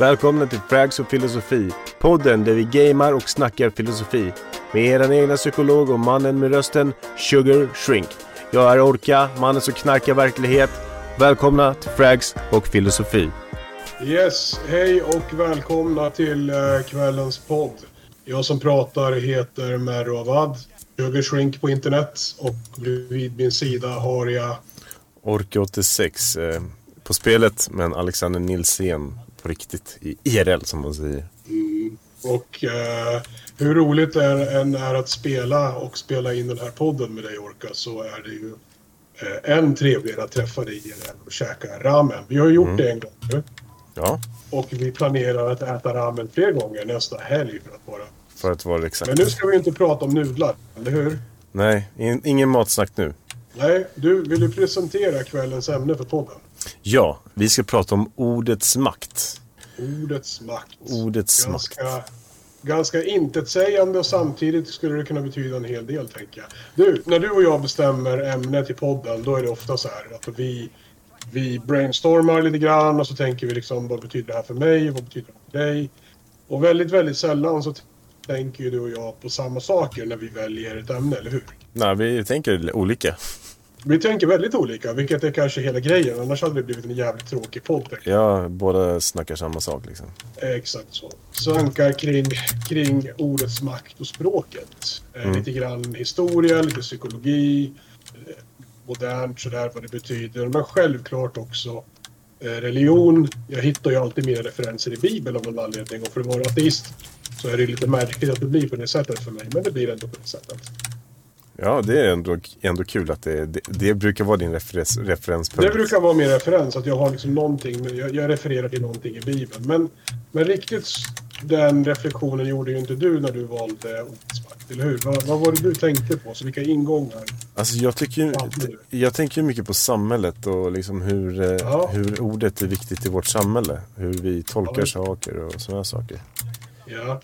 Välkomna till Frags och filosofi. Podden där vi gamar och snackar filosofi. Med er egna psykolog och mannen med rösten Sugar Shrink. Jag är Orka, mannen som knarkar verklighet. Välkomna till Frags och filosofi. Yes, hej och välkomna till uh, kvällens podd. Jag som pratar heter Merro Avad, Sugar Shrink på internet och vid min sida har jag Orka 86 eh, på spelet men Alexander Nilsén på riktigt i IRL som man säger. Mm. Och uh, hur roligt det än är att spela och spela in den här podden med dig Orka så är det ju uh, än trevligare att träffa dig IRL och käka ramen. Vi har ju gjort mm. det en gång nu. Ja. Och vi planerar att äta ramen fler gånger nästa helg för att vara... För att vara exakt. Men nu ska vi inte prata om nudlar, eller hur? Nej, in, ingen matsnack nu. Nej, du, vill du presentera kvällens ämne för podden? Ja, vi ska prata om ordets makt. Ordets makt. Ordets ganska, makt. Ganska intetsägande och samtidigt skulle det kunna betyda en hel del, tänker jag. Du, när du och jag bestämmer ämnet i podden, då är det ofta så här att vi, vi brainstormar lite grann och så tänker vi liksom vad betyder det här för mig, vad betyder det för dig? Och väldigt, väldigt sällan så tänker ju du och jag på samma saker när vi väljer ett ämne, eller hur? Nej, vi tänker olika. Vi tänker väldigt olika, vilket är kanske hela grejen. Annars hade det blivit en jävligt tråkig podd. Ja, båda snackar samma sak liksom. Exakt så. Sankar kring, kring ordets makt och språket. Eh, mm. Lite grann historia, lite psykologi, eh, modernt sådär vad det betyder. Men självklart också eh, religion. Jag hittar ju alltid mina referenser i Bibeln av någon anledning. Och för att vara ateist så är det lite märkligt att det blir på det sättet för mig. Men det blir ändå på det sättet. Ja, det är ändå, ändå kul att det, det, det brukar vara din referens, referenspunkt. Det brukar vara min referens, att jag har liksom någonting, jag, jag refererar till någonting i Bibeln. Men, men riktigt den reflektionen gjorde ju inte du när du valde ordsmakt, eller hur? Vad, vad var det du tänkte på? Så vilka ingångar? Alltså jag, tycker, jag tänker mycket på samhället och liksom hur, eh, ja. hur ordet är viktigt i vårt samhälle. Hur vi tolkar ja. saker och sådana saker. Ja,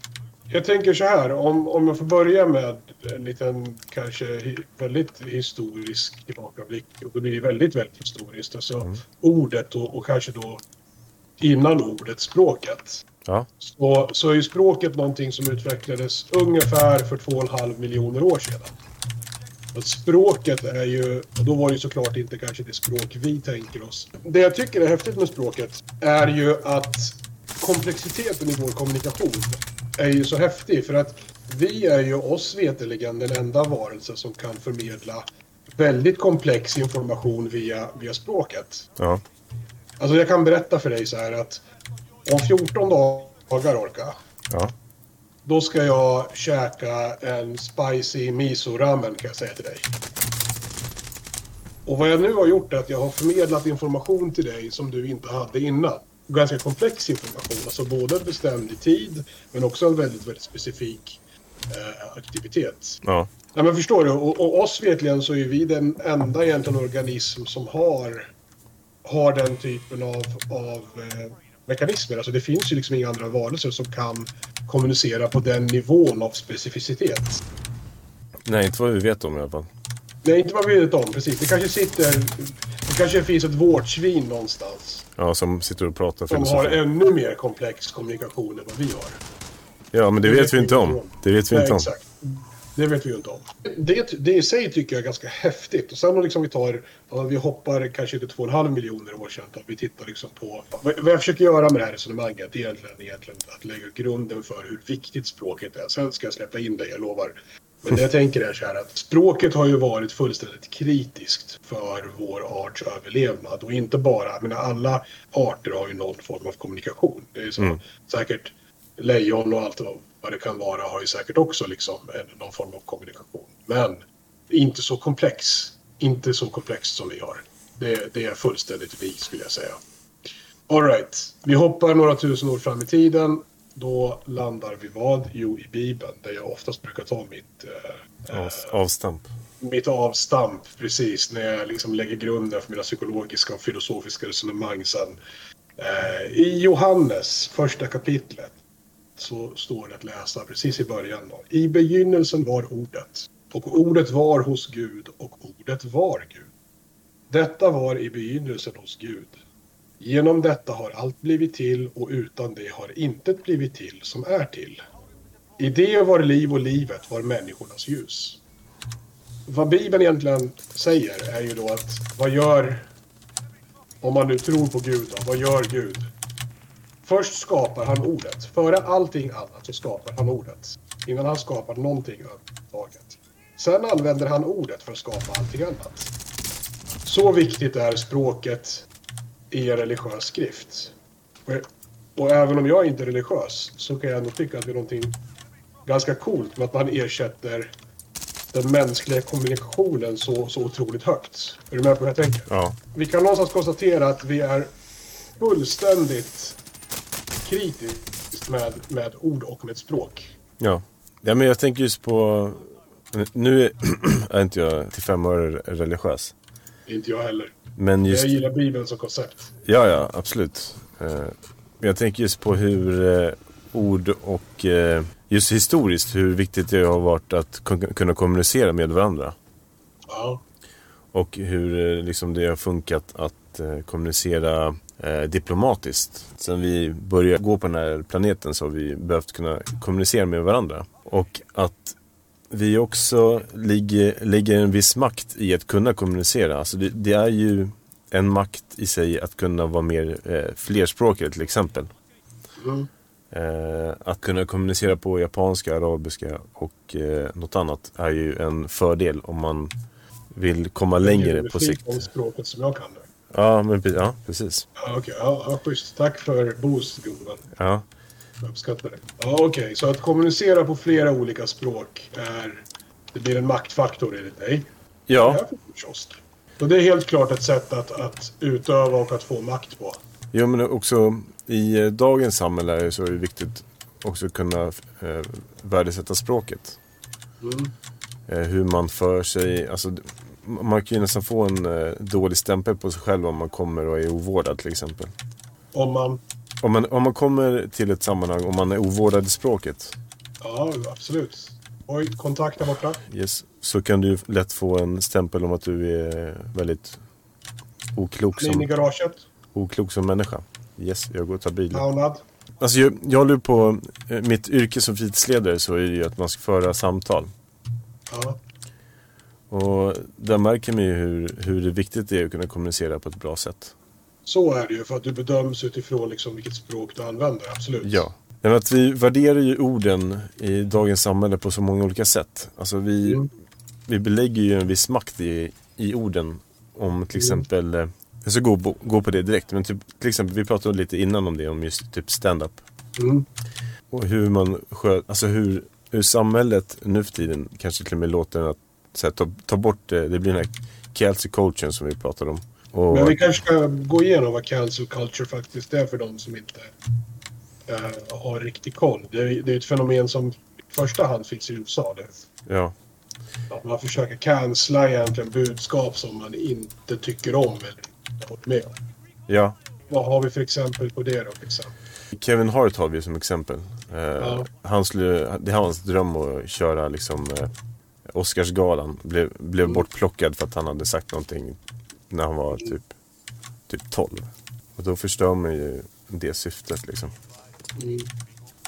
jag tänker så här, om, om jag får börja med en liten kanske väldigt historisk tillbakablick. Och det blir väldigt, väldigt historiskt. Alltså mm. ordet och, och, kanske då innan ordet språket. Ja. Så, så är språket någonting som utvecklades ungefär för två och en halv miljoner år sedan. Och språket är ju, och då var det ju såklart inte kanske det språk vi tänker oss. Det jag tycker är häftigt med språket är ju att komplexiteten i vår kommunikation är ju så häftig för att vi är ju oss veteligen den enda varelse som kan förmedla väldigt komplex information via, via språket. Ja. Alltså jag kan berätta för dig så här att om 14 dagar, Orka, ja. då ska jag käka en spicy miso-ramen kan jag säga till dig. Och vad jag nu har gjort är att jag har förmedlat information till dig som du inte hade innan ganska komplex information. Alltså både bestämd i tid men också en väldigt, väldigt specifik eh, aktivitet. Ja. ja. men förstår du? Och, och oss vetligen så är vi den enda egentligen organism som har, har den typen av, av eh, mekanismer. Alltså det finns ju liksom inga andra varelser som kan kommunicera på den nivån av specificitet. Nej, inte vad vi vet om i alla fall. Nej, inte vad vi vet om, precis. Det kanske sitter... Det kanske finns ett vårtsvin någonstans. Ja, som sitter och pratar Som har ännu mer komplex kommunikation än vad vi har. Ja, men det, det vet, vet vi inte om. om. Det vet vi Nej, inte om. Exakt. Det vet vi ju inte om. Det, det i sig tycker jag är ganska häftigt. Och sen om liksom vi tar, vi hoppar kanske till två och en halv miljoner år sedan. Vi tittar liksom på, vad jag försöker göra med det här resonemanget egentligen, egentligen att lägga grunden för hur viktigt språket är. Sen ska jag släppa in dig, jag lovar. Men det jag tänker är så här att språket har ju varit fullständigt kritiskt för vår arts överlevnad. Och inte bara, jag menar alla arter har ju någon form av kommunikation. Det är så mm. säkert lejon och allt vad det kan vara har ju säkert också liksom någon form av kommunikation. Men inte så komplex. Inte så komplext som vi har. Det, det är fullständigt vi skulle jag säga. Alright, vi hoppar några tusen år fram i tiden då landar vi vad? Jo, i Bibeln, där jag oftast brukar ta mitt... Eh, Av, avstamp. Mitt avstamp, precis. När jag liksom lägger grunden för mina psykologiska och filosofiska resonemang sen. Eh, I Johannes, första kapitlet, så står det att läsa precis i början. Då. I begynnelsen var ordet. Och ordet var hos Gud och ordet var Gud. Detta var i begynnelsen hos Gud. Genom detta har allt blivit till och utan det har intet blivit till som är till. I det var liv och livet var människornas ljus. Vad Bibeln egentligen säger är ju då att vad gör, om man nu tror på Gud då, vad gör Gud? Först skapar han ordet. Före allting annat så skapar han ordet. Innan han skapar någonting överhuvudtaget. Sen använder han ordet för att skapa allting annat. Så viktigt är språket i en religiös skrift. Och, och även om jag inte är religiös så kan jag ändå tycka att det är någonting ganska coolt med att man ersätter den mänskliga kommunikationen så, så otroligt högt. Är du med på vad jag tänker? Ja. Vi kan någonstans konstatera att vi är fullständigt kritiskt med, med ord och med språk. Ja. ja, men jag tänker just på... Nu är, är inte jag till fem år religiös. Inte jag heller. Men just... Jag gillar Bibeln som koncept. Ja, ja, absolut. Eh, jag tänker just på hur eh, ord och eh, just historiskt hur viktigt det har varit att kun- kunna kommunicera med varandra. Ja. Och hur liksom det har funkat att kommunicera diplomatiskt. Sen vi började gå på den här planeten så har vi behövt kunna kommunicera med varandra. Och att vi också ligger, lägger en viss makt i att kunna kommunicera. Alltså det, det är ju en makt i sig att kunna vara mer eh, flerspråkig till exempel. Mm. Eh, att kunna kommunicera på japanska, arabiska och eh, något annat är ju en fördel om man vill komma längre på sikt. Om språket som jag kan det. Ja, men, ja precis. Ja, ja, ja, schysst. Tack för boost, gubben. Ja. Jag uppskattar det. Ja, okej. Så att kommunicera på flera olika språk är... Det blir en maktfaktor enligt dig. Det Ja, du kiosk. Så det är helt klart ett sätt att, att utöva och att få makt på. jo, men också i eh, dagens samhälle är det så är det viktigt också att kunna eh, värdesätta språket. Mm. Eh, hur man för sig. Alltså, man kan ju nästan få en eh, dålig stämpel på sig själv om man kommer och är ovårdad till exempel. Om man... Om man, om man kommer till ett sammanhang och man är ovårdad i språket. Ja, absolut. Oj, kontakt där borta. Yes, så kan du lätt få en stämpel om att du är väldigt oklok In i som, garaget. oklok som människa. Yes, jag går och tar bilen. Downad. Alltså jag, jag håller på, eh, mitt yrke som fritidsledare så är det ju att man ska föra samtal. Ja. Och där märker man ju hur, hur viktigt det är att kunna kommunicera på ett bra sätt. Så är det ju, för att du bedöms utifrån liksom vilket språk du använder. Absolut. Ja. Men att vi värderar ju orden i dagens samhälle på så många olika sätt. Alltså vi, Mm. vi belägger ju en viss makt i, i orden. Om till Mm. exempel, eh, jag ska gå, gå på det direkt, men typ, till exempel vi pratade lite innan om det, om just typ stand-up. Mm. Och hur man sköt, alltså hur, hur samhället nu för tiden kanske till och med låter att så här, ta, ta bort det, det blir den här cancel culturen som vi pratade om. Och, Men vi kanske ska gå igenom vad cancel culture faktiskt är för de som inte eh, har riktig koll. Det är, det är ett fenomen som i första hand finns i USA. Det. ja, Att man försöker cancella egentligen budskap som man inte tycker om eller hållit med om. ja. Vad har vi för exempel på det då? Exempel? Kevin Hart har vi som exempel. Eh, Ja. han skulle, det är hans dröm att köra liksom eh, Oscarsgalan. Blev, blev Mm. bortplockad för att han hade sagt någonting när han var typ, typ 12. Och då förstör man ju det syftet liksom.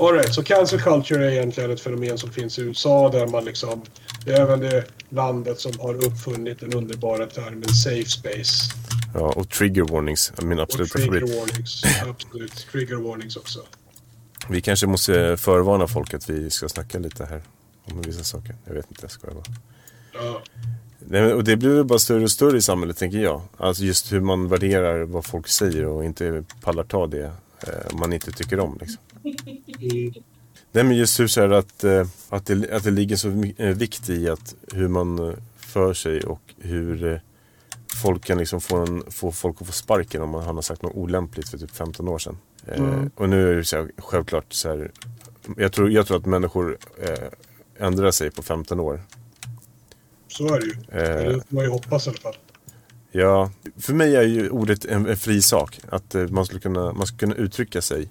All right, så cancel culture är egentligen ett fenomen som finns i USA där man liksom... Det är även det landet som har uppfunnit den underbara termen safe space. Ja, och trigger warnings, min Och absoluta trigger favorit. warnings. Absolut. Trigger warnings också. Vi kanske måste förvarna folk att vi ska snacka lite här om vissa saker. Jag vet inte, jag skojar bara. Ja. Nej, och det blir bara större och större i samhället tänker jag. Alltså just hur man värderar vad folk säger och inte pallar ta det eh, man inte tycker om. Liksom. Nej men just hur så här att, eh, att, det, att det ligger så eh, vikt i att hur man eh, för sig och hur folk kan liksom få, en, få folk att få sparken om man han har sagt något olämpligt för typ 15 år sedan. Eh, Mm. Och nu är det så här, självklart så här, jag tror, jag tror att människor eh, ändrar sig på 15 år. Så är det ju. Eh. Det får man ju hoppas i alla fall. Ja, för mig är ju ordet en, en fri sak. Att eh, man skulle kunna, man skulle kunna uttrycka sig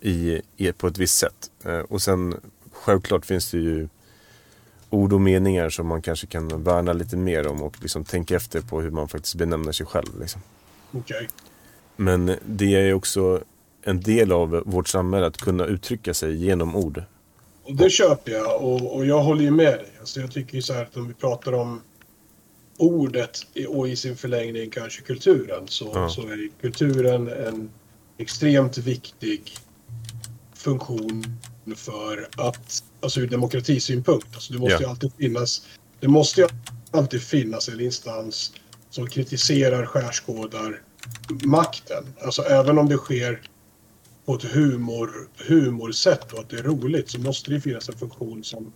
i, i, på ett visst sätt. Eh, och sen självklart finns det ju ord och meningar som man kanske kan värna lite mer om och liksom tänka efter på hur man faktiskt benämner sig själv. Liksom. Okej. Men det är också en del av vårt samhälle att kunna uttrycka sig genom ord. Det köper jag och, och jag håller ju med dig. Alltså jag tycker ju så här att om vi pratar om ordet och i sin förlängning kanske kulturen så, Ja. så är kulturen en extremt viktig funktion för att, alltså ur demokratisynpunkt. Alltså det måste Ja. ju alltid finnas, det måste ju alltid finnas en instans som kritiserar, skärskådar makten. Alltså även om det sker på ett humor, humorsätt och att det är roligt så måste det finnas en funktion som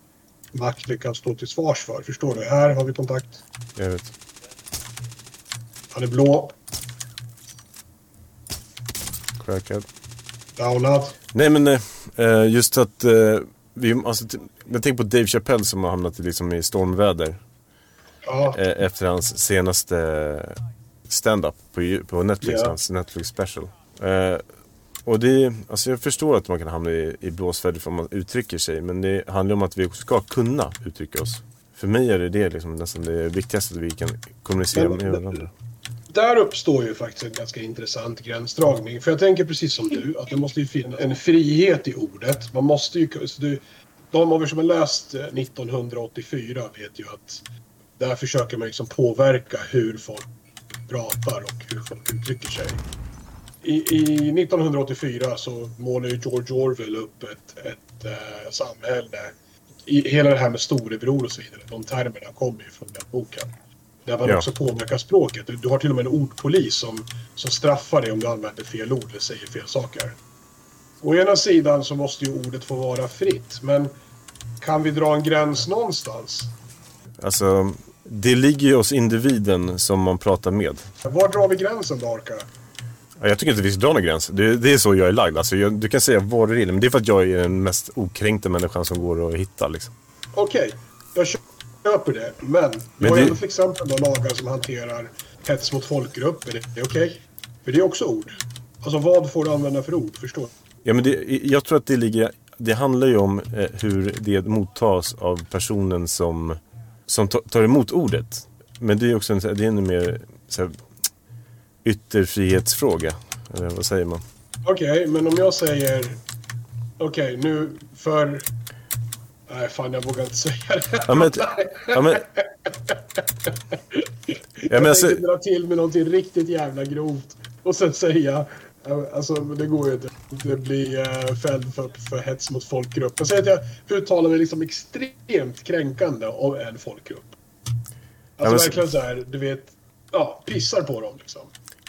makten kan stå till svars för. Förstår du? Här har vi kontakt. Jag vet. Han är blå, Crackad. downad. Nej men eh, just att eh, vi, alltså, jag tänker på Dave Chappelle som har hamnat i, liksom, i stormväder. Ja, Eh, efter hans senaste stand-up på, på Netflix, Ja. hans Netflix special. Eh, och det, alltså jag förstår att man kan hamna i, i blåsväder för om man uttrycker sig. Men det handlar om att vi också ska kunna uttrycka oss. För mig är det det liksom, nästan det viktigaste att vi kan kommunicera Men- med varandra. där uppstår ju faktiskt en ganska intressant gränsdragning. För jag tänker precis som du, att det måste ju finnas en frihet i ordet. Man måste ju... Så du, de av er som har läst eh, 1984 vet ju att där försöker man liksom påverka hur folk pratar och hur folk uttrycker sig. I, i 1984 så målar ju George Orwell upp ett, ett eh, samhälle. I, hela det här med storebror och så vidare, de termerna kommer ju från den boken. Där man Ja. också påverkar språket. Du, du har till och med en ordpolis som, som straffar dig om du använder fel ord eller säger fel saker. Å ena sidan så måste ju ordet få vara fritt, men kan vi dra en gräns någonstans? Alltså, det ligger ju hos individen som man pratar med. Var drar vi gränsen då, Orka? Ja, Jag tycker inte vi ska dra någon gräns. Det, det är så jag är lagd. Alltså, jag, du kan säga vad du vill, men det är för att jag är den mest okränkta människan som går att hitta. Liksom. Okej, jag köper det. Men vi Men har ju det- ändå till exempel då lagar som hanterar hets mot folkgrupp. Är det, okej? För det är också ord. Alltså vad får du använda för ord? Förstår? Ja, men det, jag tror att det ligger... Det handlar ju om eh, hur det mottas av personen som, som ta, tar emot ordet. Men det är också en, det är en mer så här, ytterfrihetsfråga. Eller vad säger man? Okej, men om jag säger... Okej, nu för... Nej, fan jag vågar inte säga det. Ja, men, ja, men, ja, men jag alltså, tänkte dra till med någonting riktigt jävla grovt. Och sen säga... ja, Alltså, det går ju inte. Det blir uh, fälld för, för hets mot folkgrupp. Jag säger att jag uttalar mig liksom extremt kränkande om en folkgrupp. Alltså men så- verkligen så här, du vet... Ja, pissar på dem liksom.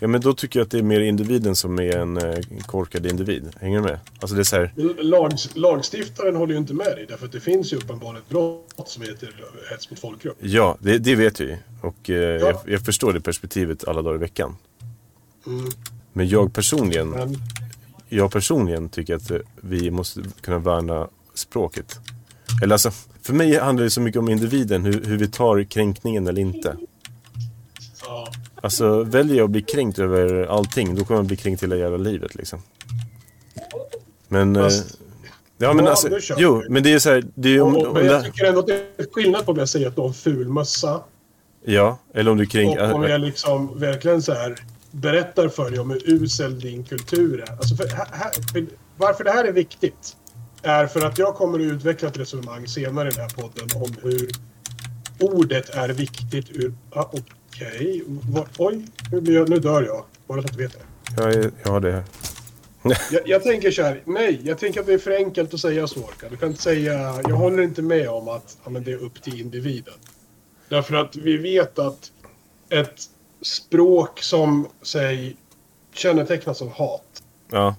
Ja, men då tycker jag att det är mer individen som är en eh, korkad individ. Hänger du med? Alltså det är så här, Lag, lagstiftaren håller ju inte med dig därför att det finns ju uppenbarligen ett brott som heter hets mot folkgrupp. ja, det, det vet vi. Och eh, Ja. jag, jag förstår det perspektivet alla dagar i veckan. Mm. Men jag personligen, Men jag personligen tycker att eh, vi måste kunna värna språket. Eller alltså, för mig handlar det så mycket om individen, hur, hur vi tar kränkningen eller inte. ja, Alltså, väljer jag att bli kränkt över allting, då kommer jag bli kränkt hela jävla livet liksom. Men... Eh, ja men alltså, jo, men det är så här, det är om, och, om men jag det, tycker ändå att det är skillnad på om jag säger att du har en ful mössa Ja, eller om du kränker... och om jag liksom verkligen så här berättar för dig om hur usel din kultur är. Alltså för, här, för, varför det här är viktigt är för att jag kommer att utveckla ett resonemang senare i den här podden om hur ordet är viktigt ur... Ah, Okej, Va- oj, nu, blir jag, nu dör jag. Bara så att du vet det. Jag, har det. Jag, jag tänker så här, nej, jag tänker att det är för enkelt att säga så. Du kan inte säga, jag håller inte med om att ja, men det är upp till individen. Därför att vi vet att ett språk som, säg, kännetecknas av hat Ja.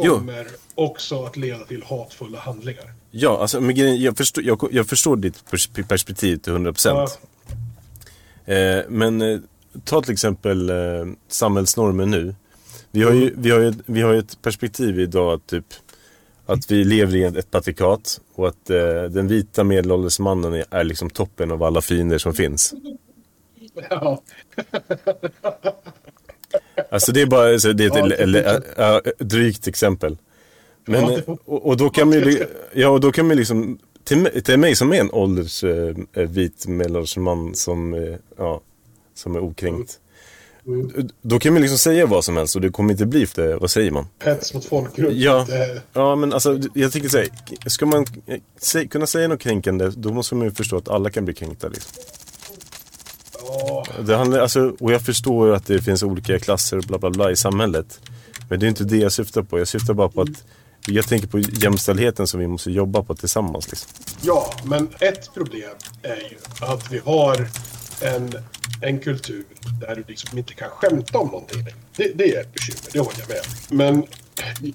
Jo. kommer också att leda till hatfulla handlingar. Ja, alltså, men jag, förstår, jag, jag förstår ditt pers- perspektiv till 100%. Eh, men eh, ta till exempel eh, samhällsnormen nu. Vi har, ju, vi, har ju, vi har ju ett perspektiv idag att, typ, att vi lever i ett patrikat och att den vita medelålders mannen är, är liksom toppen av alla fiender som finns. Ja. Alltså det är bara så det är ett Ja, eller, ä- drygt exempel. Men, Ja, och, och då kan man ju, ja, och då kan man liksom, till, till mig som är en ålders eh, vit medelålders man som, eh, ja, som är okränkt. Mm. Då kan man liksom säga vad som helst och det kommer inte bli för det. Vad säger man? Hets mot folkgrupp. Ja, ja men alltså jag tycker så ska man kunna säga något kränkande då måste man ju förstå att alla kan bli kränkta. Liksom. Det handlar, alltså, och jag förstår att det finns olika klasser och bla bla bla i samhället. Men det är inte det jag syftar på. Jag syftar bara på att jag tänker på jämställdheten som vi måste jobba på tillsammans. Liksom. Ja, men ett problem är ju att vi har en, en kultur där du liksom inte kan skämta om någonting. Det, det är ett bekymmer, det håller jag med Men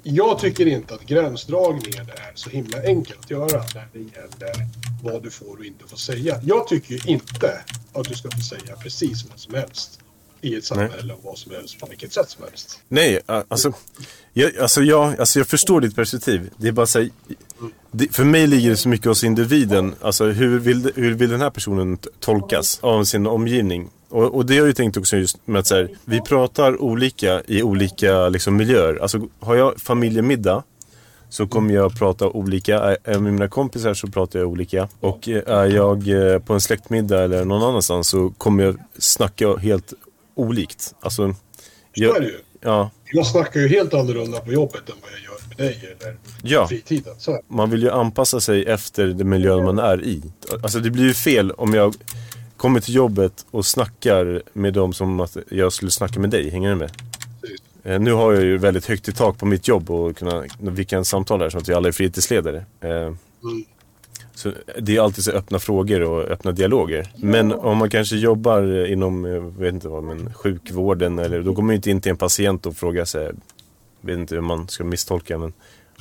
jag tycker inte att gränsdragningen är så himla enkel att göra när det gäller vad du får och inte får säga. Jag tycker inte att du ska få säga precis vad som helst i ett samhälle och vad som helst på vilket sätt som helst. Nej, alltså jag, alltså, jag, alltså jag förstår ditt perspektiv. Det är bara så här, det, för mig ligger det så mycket hos individen. Alltså hur vill, hur vill den här personen tolkas av sin omgivning? Och, och det har jag ju tänkt också just med att så här, vi pratar olika i olika liksom, miljöer. Alltså har jag familjemiddag så kommer jag prata olika. Är jag med mina kompisar så pratar jag olika. Och är jag eh, på en släktmiddag eller någon annanstans så kommer jag snacka helt olikt. Alltså, jag, så är det ju. Ja. Jag snackar ju helt annorlunda på jobbet än vad jag gör med dig eller ja. fritiden. Så. Man vill ju anpassa sig efter den miljö man är i. Alltså det blir ju fel om jag kommer till jobbet och snackar med dem som att jag skulle snacka med dig. Hänger du med? Eh, nu har jag ju väldigt högt i tak på mitt jobb och kunna, vi kan samtala här så att vi alla är fritidsledare. Eh, mm. Så det är alltid så öppna frågor och öppna dialoger. Men om man kanske jobbar inom, jag vet inte vad, men sjukvården eller då går man inte in till en patient och frågar sig, vet inte hur man ska misstolka men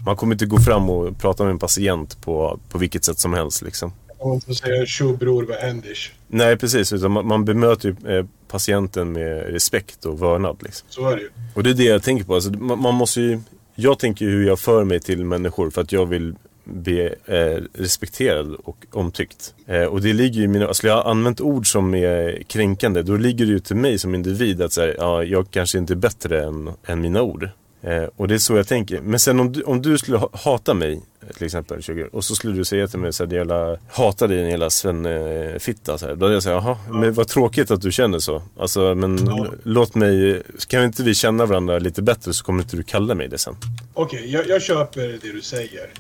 man kommer inte gå fram och prata med en patient på, på vilket sätt som helst liksom. Om man inte säger tjo bror, vad händer? Nej precis, utan man, man bemöter ju eh, patienten med respekt och vördnad liksom. Så är det ju. Och det är det jag tänker på, alltså, man, man måste ju jag tänker hur jag för mig till människor för att jag vill bli eh, respekterad och omtyckt. Eh, och det ligger ju i mina, skulle jag ha använt ord som är kränkande, då ligger det ju till mig som individ att säga, ja, jag kanske inte är bättre än, än mina ord. Eh, och det är så jag tänker. Men sen om du, om du skulle hata mig, till exempel, 20, och så skulle du säga till mig att jag hatar dig en jävla svennefitta. Så här. Då hade jag sagt, jaha, men vad tråkigt att du känner så. Alltså, men ja. låt mig, kan inte vi känna varandra lite bättre så kommer inte du kalla mig det sen. Okej, okay, jag, jag köper det du säger.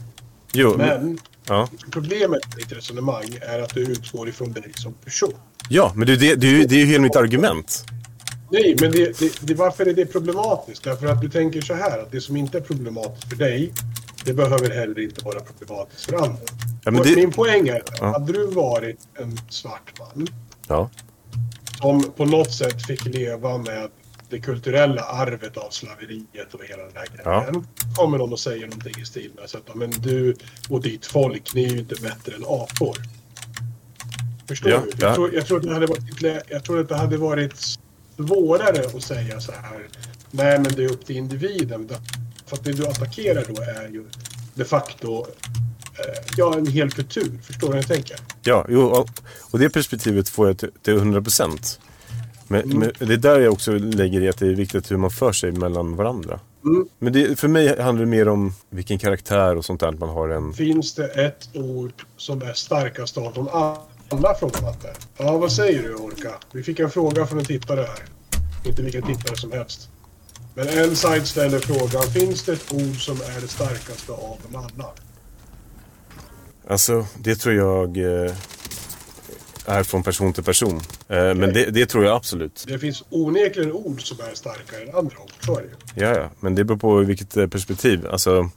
Jo, men ja. problemet med ditt resonemang är att du utgår ifrån dig som person. Ja, men det, det, det, det är ju hela mitt argument. Nej, men det, det, det, varför är det problematiskt? Därför att du tänker så här att det som inte är problematiskt för dig, det behöver heller inte vara problematiskt för andra. Ja, det... Min poäng är, ja. hade du varit en svart man ja. som på något sätt fick leva med det kulturella arvet av slaveriet och hela den här grejen. Ja. Kommer någon och säger någonting i stil med att men du och ditt folk, ni är ju inte bättre än apor. Förstår ja, du? Jag, ja. tror, jag, tror att det hade varit, jag tror att det hade varit svårare att säga så här. Nej, men det är upp till individen. För att det du attackerar då är ju de facto eh, ja, en hel kultur. Förstår du vad jag tänker? Ja, jo, och det perspektivet får jag till, till 100 procent. Men, mm. men, det är där jag också lägger i att det är viktigt hur man för sig mellan varandra. Mm. Men det, för mig handlar det mer om vilken karaktär och sånt där man har en... Finns det ett ord som är starkast av dem alla frågar Matte. Ja, vad säger du Orka? Vi fick en fråga från en tittare här. Inte vilken tittare som helst. Men en side ställer frågan, finns det ett ord som är det starkaste av dem alla? Alltså, det tror jag... Eh är från person till person. Eh, men det, det, tror jag absolut. Det finns onekligen ord som är starkare än andra ord, så är det. Ja, ja, men det beror på vilket eh, perspektiv. Alltså,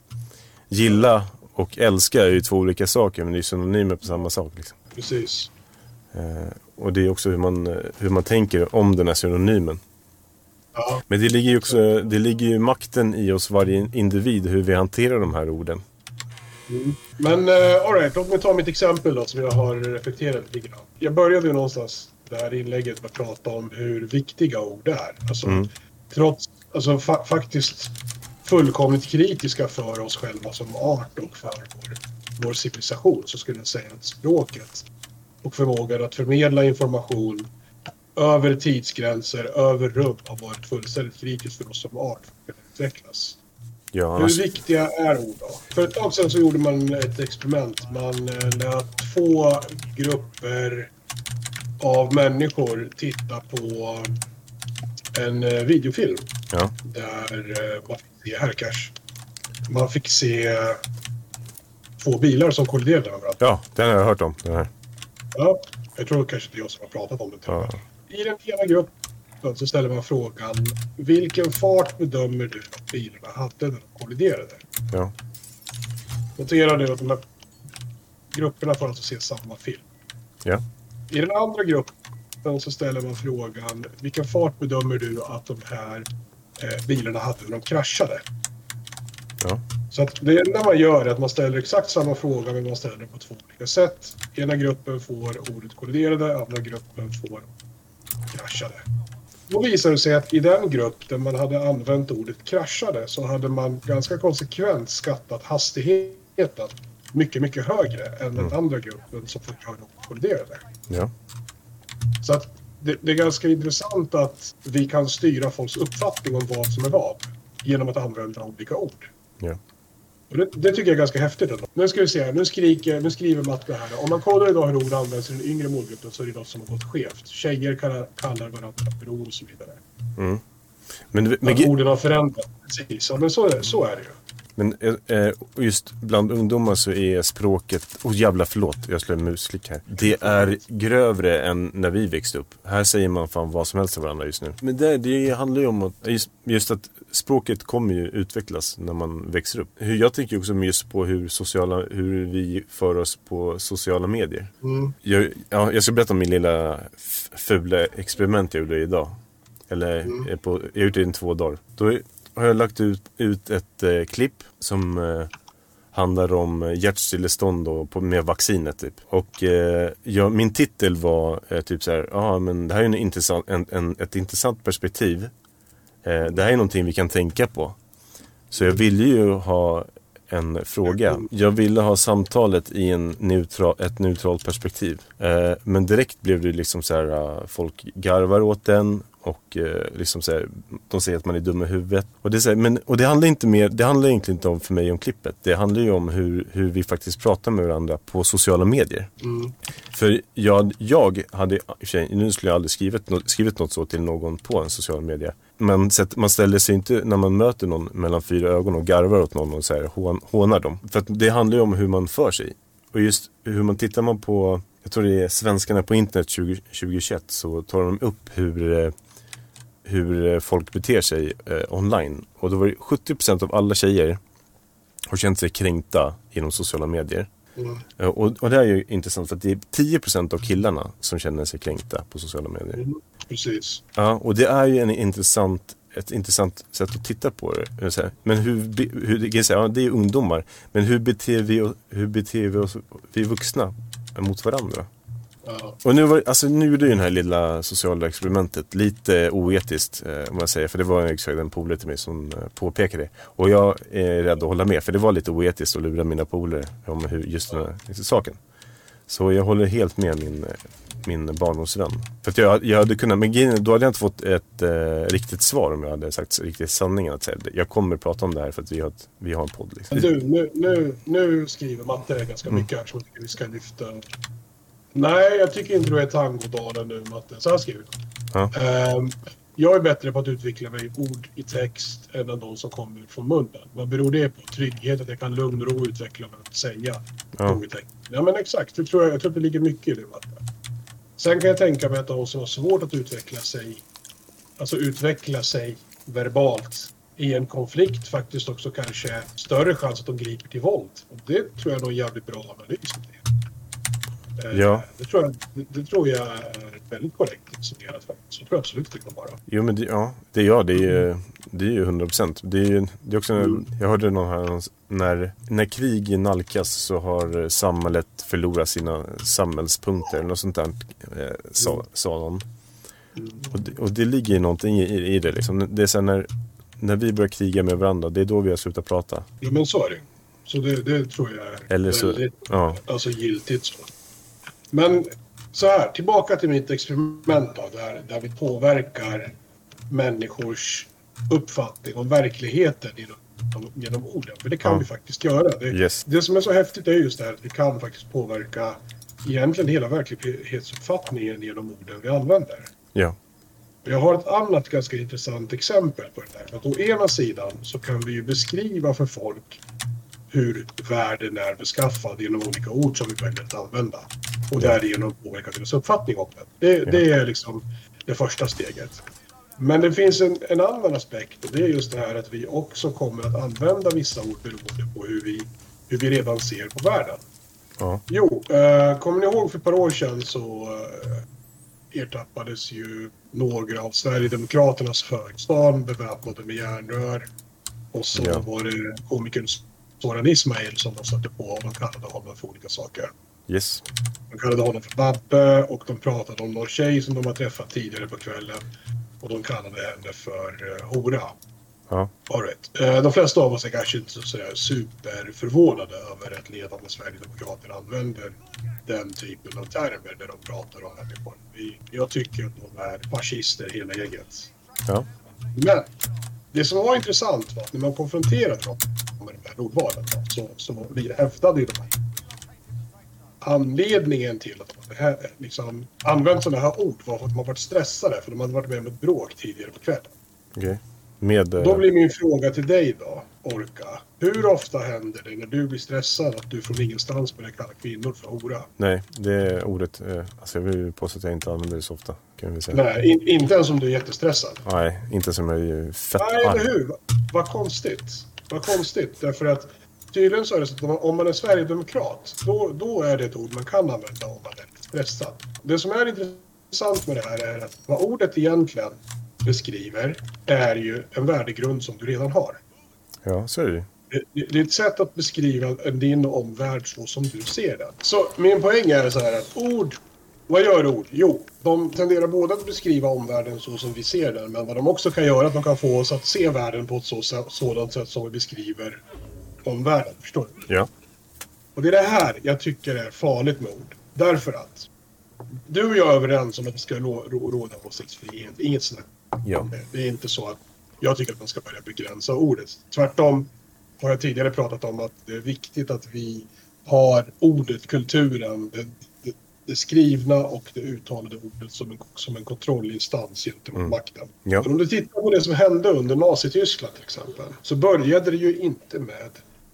gilla och älska är ju två olika saker, men det är synonymer på samma sak. Liksom. Precis. Eh, och det är också hur man, hur man tänker om den här synonymen. Ja. Men det ligger ju också det ligger ju makten i oss varje individ hur vi hanterar de här orden. Mm. Men uh, alright, låt mig ta mitt exempel då som jag har reflekterat lite grann. Jag började ju någonstans det här inlägget med att prata om hur viktiga ord är. Alltså, mm. trots, alltså fa faktiskt fullkomligt kritiska för oss själva som art och för vår, vår civilisation så skulle jag säga att språket och förmågan att förmedla information över tidsgränser, över rum har varit fullständigt kritiskt för oss som art för att utvecklas. Ja. Hur viktiga är ord då? För ett tag sedan så gjorde man ett experiment. Man eh, lät två grupper av människor titta på en eh, videofilm Ja. där eh, man fick se Hercash. Man fick se två bilar som kolliderade med varandra. Ja, den har jag hört om. Den här. Ja, jag tror kanske det är jag som har pratat om det. Ja. I den ena gruppen så ställer man frågan vilken fart bedömer du att bilarna hade när de kolliderade? Ja. Notera nu att de här grupperna får alltså se samma film. Ja. I den andra gruppen så ställer man frågan vilken fart bedömer du att de här eh, bilarna hade när de kraschade? Ja. Så att det enda man gör är att man ställer exakt samma fråga men man ställer den på två olika sätt. Ena gruppen får ordet kolliderade, andra gruppen får kraschade. Då visar det sig att i den grupp där man hade använt ordet kraschade så hade man ganska konsekvent skattat hastigheten mycket, mycket högre än den andra gruppen som kolliderade. Ja. Så att det, det är ganska intressant att vi kan styra folks uppfattning om vad som är vad genom att använda olika ord. Ja. Det, det tycker jag är ganska häftigt ändå. Nu ska vi se, nu, skriker, nu skriver Matte här. Om man kollar idag hur ord används i den yngre målgruppen så är det något som har gått skevt. Tjejer kallar, kallar varandra bror och så vidare. Mm. Men, men, Men orden har förändrats. Precis, ja, men så är, det, så är det ju. men eh, eh, just bland ungdomar så är språket, åh oh, jävla förlåt, jag slår en musklick här. Det är grövre än när vi växte upp. Här säger man fan vad som helst till varandra just nu. Men det, det handlar ju om att, just, just att språket kommer ju utvecklas när man växer upp. Jag tänker också just på hur, sociala, hur vi för oss på sociala medier. Mm. Jag, ja, jag ska berätta om min lilla fula experiment jag gjorde idag. Eller eh, på, jag har gjort det i två dagar. Då har jag lagt ut, ut ett eh, klipp som eh, handlar om eh, hjärtstillestånd och på, med vaccinet typ. Och eh, ja, min titel var eh, typ så här, ja men det här är en intressant, en, en, ett intressant perspektiv. Eh, det här är någonting vi kan tänka på. Så jag ville ju ha en fråga. Jag ville ha samtalet i en neutral, ett neutralt perspektiv. Eh, men direkt blev det liksom så här, eh, folk garvar åt den och liksom så här, de säger att man är dum i huvudet. Och det, så här, men, och det handlar inte mer, det handlar egentligen inte om för mig om klippet. Det handlar ju om hur, hur vi faktiskt pratar med varandra på sociala medier. Mm. För jag, jag hade, i och för sig, nu skulle jag aldrig skrivit, skrivit något så till någon på en social media. Att man ställer sig inte när man möter någon mellan fyra ögon och garvar åt någon och så här, hån, hånar dem. För att det handlar ju om hur man för sig. Och just hur man tittar man på, jag tror det är svenskarna på internet 20, 2021 så tar de upp hur, eh, hur eh, folk beter sig eh, online. Och då var det 70% av alla tjejer har känt sig kränkta inom sociala medier. Mm. Eh, Och, och det är ju intressant för att det är 10% av killarna som känner sig kränkta på sociala medier. Precis. Ja, och det är ju en intressant, ett intressant sätt att titta på det. Men hur, hur säga, ja, det är ungdomar. Men hur beter vi, hur beter vi oss, vi vuxna, mot varandra? Ja. Och nu, var, alltså, nu gjorde ju det här lilla sociala experimentet lite oetiskt, eh, om jag säger. För det var exakt en polare till mig som eh, påpekade det. Och jag är rädd att hålla med, för det var lite oetiskt att lura mina polare om hur, just den här saken. Så jag håller helt med min, eh, min barndomsvän. För att jag, jag hade kunnat, men då hade jag inte fått ett eh, riktigt svar om jag hade sagt riktigt sanningen. Att säga, jag kommer prata om det här för att vi har, ett, vi har en podd. Liksom. Du, nu, nu, nu skriver Matte ganska mycket här som jag vi ska lyfta. Nej, jag tycker inte du är tangodalen nu Matte. Så här skriver Ja. du. Ehm, jag är bättre på att utveckla mig ord i text än de som kommer från munnen. Vad beror det på? Trygghet, att jag kan lugn och ro utveckla mig att säga Ja. i. Ja men exakt, det tror jag, jag tror att det ligger mycket i det Matte. Sen kan jag tänka mig att de som har svårt att utveckla sig, alltså utveckla sig verbalt i en konflikt faktiskt också kanske större chans att de griper till våld. Och det tror jag är en jävligt bra analys. Eh, Ja. Det, tror jag, det, det tror jag är väldigt korrekt resonerat faktiskt. Så tror jag absolut det kan vara. Jo men det, ja, det är jag. Det är ju, det är ju 100 procent. Det är ju det är också, Mm. jag hörde någon här, när, när krig nalkas så har samhället förlorat sina samhällspunkter. Något sånt där eh, sa, Mm. sa någon. Och det, och det ligger ju någonting i, i det liksom. Det är här när, när vi börjar kriga med varandra, det är då vi har slutat prata. Ja men så är det. Så det, det tror jag är Eller så, väldigt ja. alltså, giltigt. Så. Men så här, tillbaka till mitt experiment då, där, där vi påverkar människors uppfattning om verkligheten genom, genom orden. För det kan Ja. vi faktiskt göra. Det, Yes. det som är så häftigt är just det här att vi kan faktiskt påverka egentligen hela verklighetsuppfattningen genom orden vi använder. Ja. Jag har ett annat ganska intressant exempel på det där. Att å ena sidan så kan vi ju beskriva för folk hur världen är beskaffad genom olika ord som vi väljer att använda. Och därigenom påverka deras uppfattning om den. Det, det är liksom det första steget. Men det finns en, en annan aspekt och det är just det här att vi också kommer att använda vissa ord beroende på hur vi, hur vi redan ser på världen. Ja. Jo, eh, kommer ni ihåg för ett par år sedan så eh, ertappades ju några av Sverigedemokraternas högstad beväpnade med järnrör. Och så Ja. var det komikern Soran Ismail som de satte på och de kallade honom för olika saker. Yes. De kallade honom för Babbe och de pratade om någon tjej som de har träffat tidigare på kvällen. Och de kallade henne för eh, hora. Ja. All right. Eh, De flesta av oss är kanske inte så superförvånade över att ledande sverigedemokrater använder den typen av termer när de pratar om människor. Vi- Jag tycker att de är fascister hela gänget. Ja. Men det som var intressant var att när man konfronterade dem ordvalen då, så, så vi hävdade ju de här Anledningen till att hade här, liksom, använt sådana här ord var för att har varit stressade för de hade varit med om ett bråk tidigare på kvällen. Okej. Med... eh, Då blir min fråga till dig då, Orka. Hur ofta händer det när du blir stressad att du från ingenstans börjar kalla kvinnor för hora? Nej, det ordet. eh, Alltså jag vill påstå att jag inte använder det så ofta. Kan vi säga. Nej, in, inte ens om du är jättestressad. Nej, inte som jag är fett Nej, eller hur? Va- Vad konstigt. Vad konstigt. Därför att tydligen så är det så att om man- är sverigedemokrat, då, då är det ett ord man kan använda om man är lite stressad. Det som är intressant med det här är att vad ordet egentligen beskriver är ju en värdegrund som du redan har. Ja, så är. Det- Det är ett sätt att beskriva din omvärld så som du ser den. Så min poäng är så här att ord, vad gör ord? Jo, de tenderar både att beskriva omvärlden så som vi ser den, men vad de också kan göra är att de kan få oss att se världen på ett så, sådant sätt som vi beskriver omvärlden. Förstår du? Ja. Och det är det här jag tycker är farligt med ord. Därför att du och jag är överens om att det ska rå- rå- råda åsiktsfrihet. Inget snack Ja. det är inte så att jag tycker att man ska börja begränsa ordet. Tvärtom har jag tidigare pratat om att det är viktigt att vi har ordet, kulturen, det, det, det skrivna och det uttalade ordet som en, som en kontrollinstans gentemot Mm. makten. Ja. Men om du tittar på det som hände under Nazityskland till exempel så började det ju inte med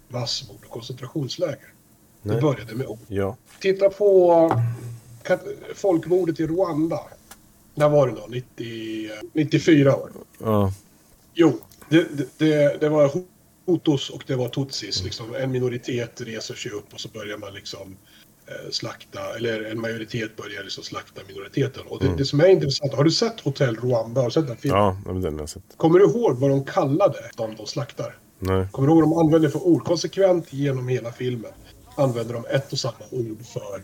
massmord och koncentrationsläger. Det Nej. började med ord. Ja. Titta på folkmordet i Rwanda. När var det då? 90, 94 år. Ja. Jo, det, det- det, det var Hutus och det var Tutsis. Liksom. En minoritet reser sig upp och så börjar man liksom slakta, eller en majoritet börjar liksom slakta minoriteten. Och det, det som är intressant, har du sett Hotell Rwanda? Har du sett den filmen? Ja, den har jag sett. Kommer du ihåg vad de kallade de de slaktar? Nej. Kommer du ihåg vad de använder för ord? Konsekvent genom hela filmen använder de ett och samma ord för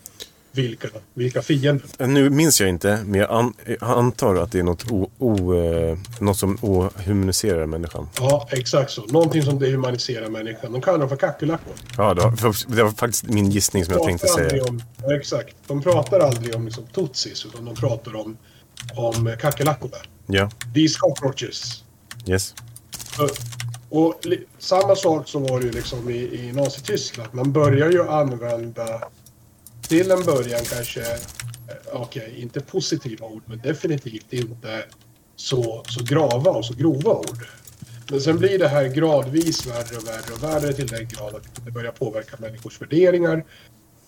vilka, vilka fiender. Eh, Nu minns jag inte, men jag, an, jag antar att det är något, o, o, eh, något som ohumaniserar människan. Ja, exakt så. Någonting som dehumaniserar människan. De kallar dem för kackerlackor. Ja, det var, det var faktiskt min gissning som jag tänkte säga. Om, ja, exakt. De pratar aldrig om liksom, tutsis, utan de pratar om, om kackerlackorna. Ja, These cockroaches. yes. Så- Och li, samma sak så var det ju liksom i, i Nazityskland. Man börjar ju använda till en början kanske, okej, okej, inte positiva ord, men definitivt inte så, så grava och så grova ord. Men sen blir det här gradvis värre och värre och värre till den grad att det börjar påverka människors värderingar,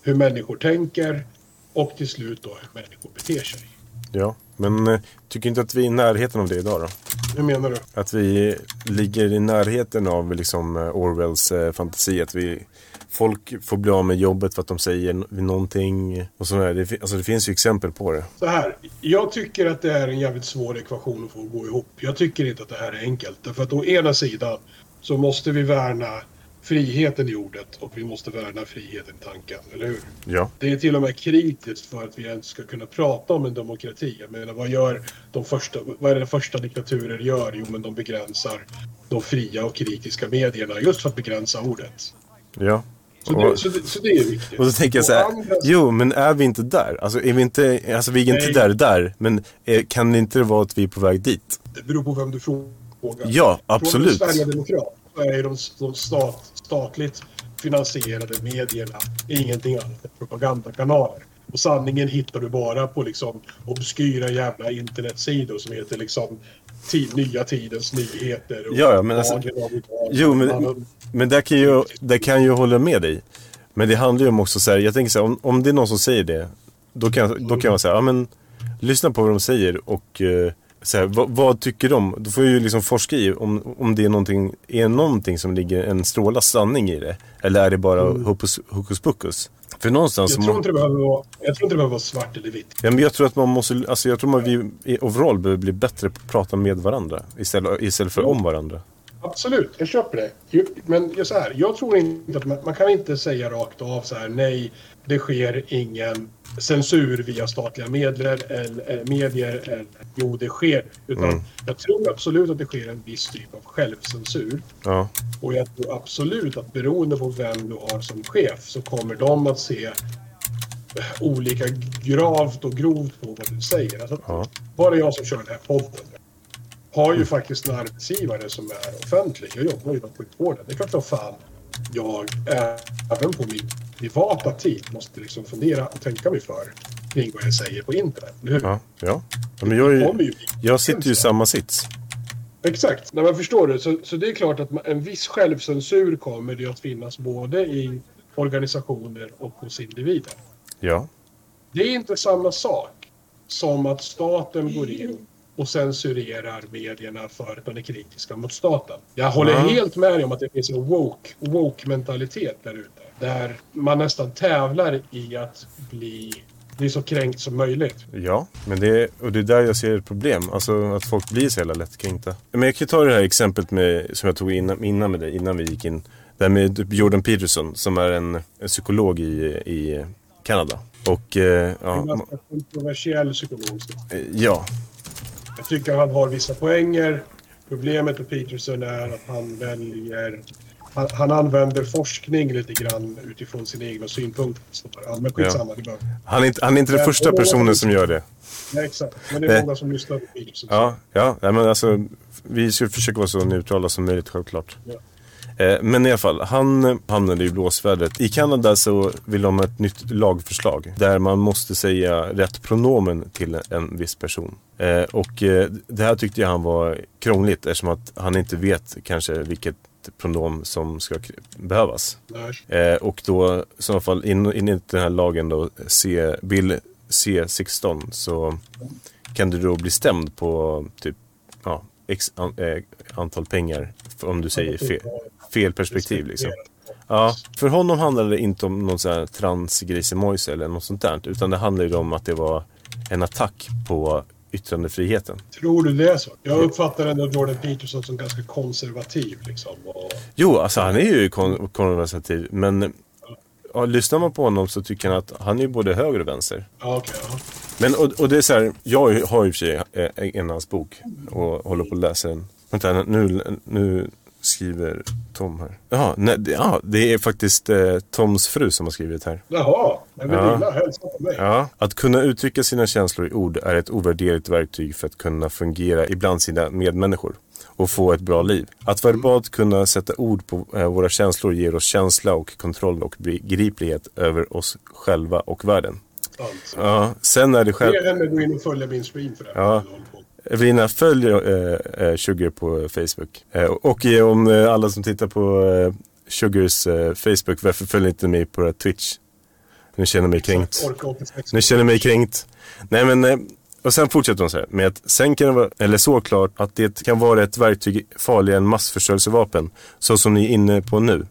hur människor tänker och till slut då hur människor beter sig. Ja, men eh, tycker inte att vi är i närheten av det idag då? Hur menar du? Att vi ligger i närheten av liksom eh, Orwells eh, fantasi. Att vi, folk får bli av med jobbet för att de säger någonting. Och sådär. Det, alltså, det finns ju exempel på det. Så här, jag tycker att det är en jävligt svår ekvation att få gå ihop. Jag tycker inte att det här är enkelt. Därför att å ena sidan så måste vi värna friheten i ordet och vi måste värna friheten i tanken, eller hur? Ja, Det är till och med kritiskt för att vi ens ska kunna prata om en demokrati. Jag menar, vad gör de första, vad är det första diktaturer gör? Jo, men de begränsar de fria och kritiska medierna just för att begränsa ordet. ja. Så Och- det, så det, så det är viktigt. Och så tänker jag så här, andra jo men är vi inte där? Alltså är vi inte, alltså vi är inte Nej. där, där. Men eh, kan det inte vara att vi är på väg dit? Det beror på vem du frågar. Ja, absolut. Från Sverigedemokrat så är de, de stat, statligt finansierade medierna ingenting annat än propagandakanaler. Och sanningen hittar du bara på liksom obskyra jävla internetsidor som heter liksom tid, Nya Tidens Nyheter. Och Ja, ja, men alltså-. Jo, men, men där kan ju, där kan jag hålla med dig. Men det handlar ju om också så här, jag tänker så här, om, om det är någon som säger det, då kan, jag- då kan jag säga, ja men lyssna på vad de säger och eh, så här, vad, vad tycker de? Då får jag ju liksom forska i om, om det är någonting, är någonting som ligger en stråla sanning i det. Eller är det bara hokus, hokus pokus? För någonstans... Jag tror, inte det behöver vara, jag tror inte det behöver vara svart eller vitt. Ja, men jag tror att man måste, alltså jag tror att vi i overall behöver bli bättre på att prata med varandra istället, istället för om varandra. Absolut, jag köper det. Men jag, så här, jag tror inte att man, man kan inte säga rakt av så här nej, det sker ingen censur via statliga medler eller, medier. Eller, jo, det sker. Utan Mm. jag tror absolut att det sker en viss typ av självcensur. Ja, Och jag tror absolut att beroende på vem du har som chef så kommer de att se olika gravt och grovt på vad du säger. Alltså, Ja. Bara jag som kör den här podden har ju faktiskt en arbetsgivare som är offentlig. Jag jobbar ju inom sjukvården. Det är klart att fan jag även på min privata tid måste liksom fundera och tänka mig för kring vad jag säger på internet. Eller hur? ja, ja. ja men jag, är ju, jag sitter ju i samma sits. Exakt. Nej, men förstår du? Så, så det är klart att man, en viss självcensur kommer det att finnas både i organisationer och hos individer. Ja, Det är inte samma sak som att staten går in och censurerar medierna för att de är kritiska mot staten. Jag håller Ja. helt med dig om att det finns en woke, woke-mentalitet där ute. Där man nästan tävlar i att bli, bli så kränkt som möjligt. ja. Men det, är- och det är där jag ser ett problem. Alltså att folk blir så jävla lättkränkta. Men jag kan ta det här exemplet med, som jag tog innan, innan med dig, innan vi gick in. Det här med Jordan Peterson som är en, en psykolog i, i Kanada. Och eh, Det är ja, en ganska kontroversiell psykolog. eh, ja, Jag tycker han har vissa poänger. Problemet med Peterson är att han väljer... Han, han använder forskning lite grann utifrån sina egna synpunkter. Så, ja, men skitsamma, behöver... han är inte, han är inte den första personen som gör det. Nej, exakt. Men det är många som lyssnar på Peterson. Ja, ja men alltså vi ska försöka vara så neutrala som möjligt självklart. Ja. Eh, Men i alla fall, han eh, hamnade i blåsvädret. I Kanada så vill de ha ett nytt lagförslag där man måste säga rätt pronomen till en viss person. Eh, Och det här tyckte jag han var krångligt eftersom att han inte vet kanske vilket pronom som ska behövas. Eh, och då i så fall in, enligt den här lagen då, C, bill C16 så kan du då bli stämd på typ ja, x an, eh, antal pengar om du säger fel, fel perspektiv liksom. Ja, för honom handlade det inte om någon sån här transgrisemojse eller något sånt där. Utan det handlade ju om att det var en attack på yttrandefriheten. Tror du det är så? Jag uppfattar ändå Jordan Peterson som ganska konservativ. Liksom, och, Jo, alltså han är ju kon- konservativ. Men ja, lyssnar man på honom så tycker han att han är både höger och vänster. ja, okej, ja. Men och, och det är så här, jag har ju i och för sig eh, en av hans bok och håller på att läsa den. Vänta, nu, nu skriver Tom här. Jaha, nej, det- ja, det är faktiskt eh, Toms fru som har skrivit här. Jaha, en Ja. väninna hälsar på mig. Ja. Att kunna uttrycka sina känslor i ord är ett ovärderligt verktyg för att kunna fungera ibland sina medmänniskor och få ett bra liv. Att verbalt kunna sätta ord på eh, våra känslor ger oss känsla och kontroll och begriplighet över oss själva och världen. Sant. Ja, sen är det själv... Be henne gå in och följa min stream för det här. Ja. Evelina, följ eh, eh, Sugar på Facebook. Eh, och om eh, alla som tittar på eh, Sugars eh, Facebook, varför följer inte mig på Twitch? Nu känner jag mig kränkt. Orka 86. Nu känner jag mig kränkt. Nej men, eh, och sen fortsätter hon så här med att sen kan det vara, eller såklart, att det kan vara ett verktyg farligare än massförstörelsevapen, så som ni är inne på nu.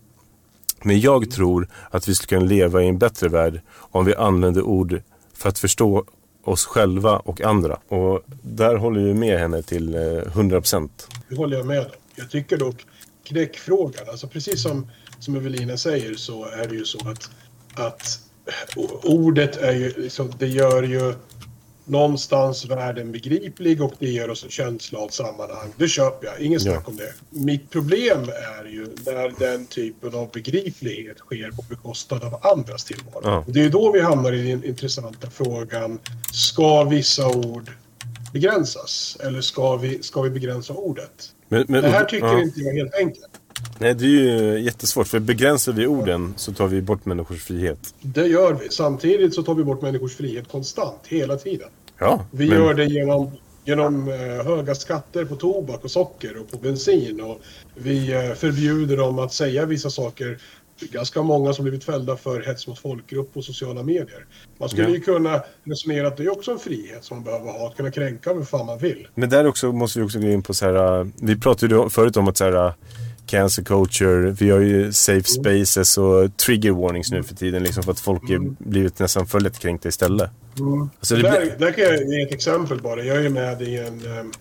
Men jag tror att vi skulle kunna leva i en bättre värld om vi använder ord för att förstå oss själva och andra. Och där håller vi med henne till eh, 100 procent. Det håller jag med om. Jag tycker dock knäckfrågan, alltså precis som, som Evelina säger så är det ju så att, att ordet är ju, liksom, det gör ju någonstans världen begriplig och det ger oss en känsla av sammanhang. Det köper jag, ingen snack om det. Mitt problem är ju när den typen av begriplighet sker på bekostnad av andras tillvaro. Ja. Det är då vi hamnar i den intressanta frågan, ska vissa ord begränsas? Eller ska vi, ska vi begränsa ordet? Men, men, Det här tycker ja. inte jag är helt enkelt. Nej, det är ju jättesvårt. För begränsar vi orden så tar vi bort människors frihet. Det gör vi. Samtidigt så tar vi bort människors frihet konstant, hela tiden. Ja, Vi men- gör det genom, genom eh, höga skatter på tobak och socker och på bensin. Och vi eh, förbjuder dem att säga vissa saker. Ganska många som blivit fällda för hets mot folkgrupp på sociala medier. Man skulle Ja. ju kunna resonera att det är också en frihet som man behöver ha. Att kunna kränka vem fan man vill. Men där också måste vi också gå in på så här. äh, Vi pratade ju förut om att så här. Cancer culture, vi har ju safe spaces och trigger warnings nu för tiden liksom för att folk är blivit nästan för lättkränkta istället. Alltså det där, där kan jag ge ett exempel bara. Jag är med i en em,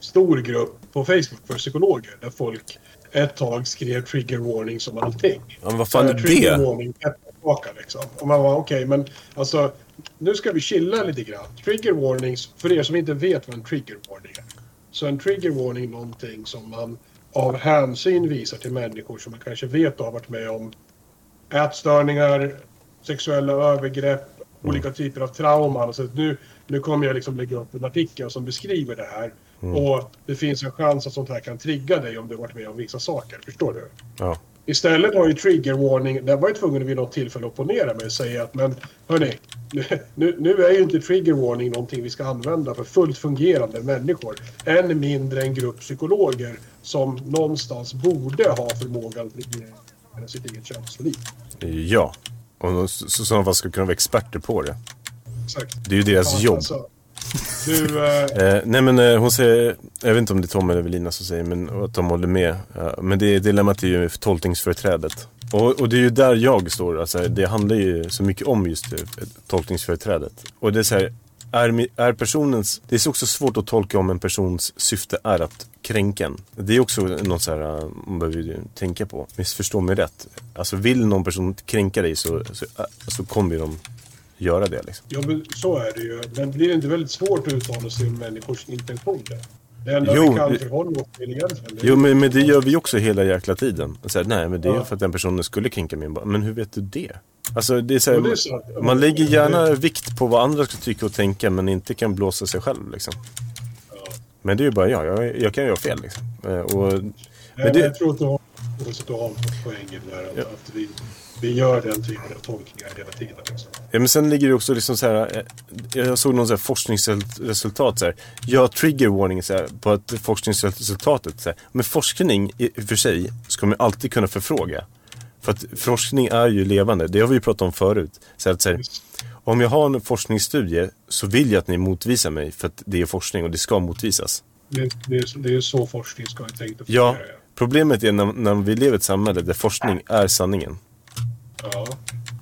stor grupp på Facebook för psykologer där folk ett tag skrev trigger warnings om allting. ja, men vad fan är trigger det? warning, tillbaka liksom. Och man var okej, men alltså nu ska vi chilla lite grann. Trigger warnings, för er som inte vet vad en trigger warning är. Så en trigger warning är någonting som man av hänsyn visar till människor som man kanske vet har varit med om ätstörningar, sexuella övergrepp, olika typer av trauman. Så att nu, nu kommer jag liksom lägga upp en artikel som beskriver det här. Och det finns en chans att sånt här kan trigga dig om du har varit med om vissa saker. Förstår du? Ja. Istället har ju trigger warning, där var jag tvungen vid något tillfälle att opponera mig och säga att men hörni, nu, nu är ju inte trigger warning någonting vi ska använda för fullt fungerande människor. Än mindre en grupp psykologer som någonstans borde ha förmågan att reglera sitt eget känsloliv. Ja. Och så, så, så sådana fall ska kunna vara experter på det. Exakt. Det är ju deras ja, jobb. alltså. Du, eh, Eh, nej men eh, hon säger, jag vet inte om det är Tom eller Evelina som säger, men att de håller med. Men det dilemmat är ju tolkningsföreträdet. Och, och det är ju där jag står, alltså, det handlar ju så mycket om just eh, tolkningsföreträdet. Och det är så här, är, är personens, det är också svårt att tolka om en persons syfte är att kränka en. Det är också något så här, eh, man behöver ju tänka på. Missförstå mig rätt. Alltså vill någon person kränka dig så, så, eh, så kommer ju de göra det liksom. ja, men så är det ju. Men blir det inte väldigt svårt att uttala sig om människors intentioner? Det enda Jo, vi kan förhålla oss till egentligen. Jo men, men det gör vi också hela jäkla tiden. Så här, nej men det är Ja. för att den personen skulle kränka mig. Bara, Men hur vet du det? Alltså det är så Ja, här, det är sant. man lägger gärna vikt på vad andra ska tycka och tänka men inte kan blåsa sig själv liksom. Men det är ju bara jag, jag, jag kan göra fel liksom. Eh, Och, Nej, men det, jag tror att du har, att du har poängen där. Att, att vi, vi gör den typen av tolkningar hela tiden. Liksom. ja, men sen ligger det också liksom så här. eh, Jag såg någon så forskningsresultat så här. Jag trigger warning så här, på att forskningsresultatet. Så här. Men forskning i och för sig ska man alltid kunna förfråga. För att forskning är ju levande. Det har vi ju pratat om förut. Så att, så här, om jag har en forskningsstudie så vill jag att ni motvisar mig för att det är forskning och det ska motvisas. Det, det, är, det är så forskning ska vara tänkt att Ja, problemet är när, när vi lever i ett samhälle där forskning är sanningen. Ja.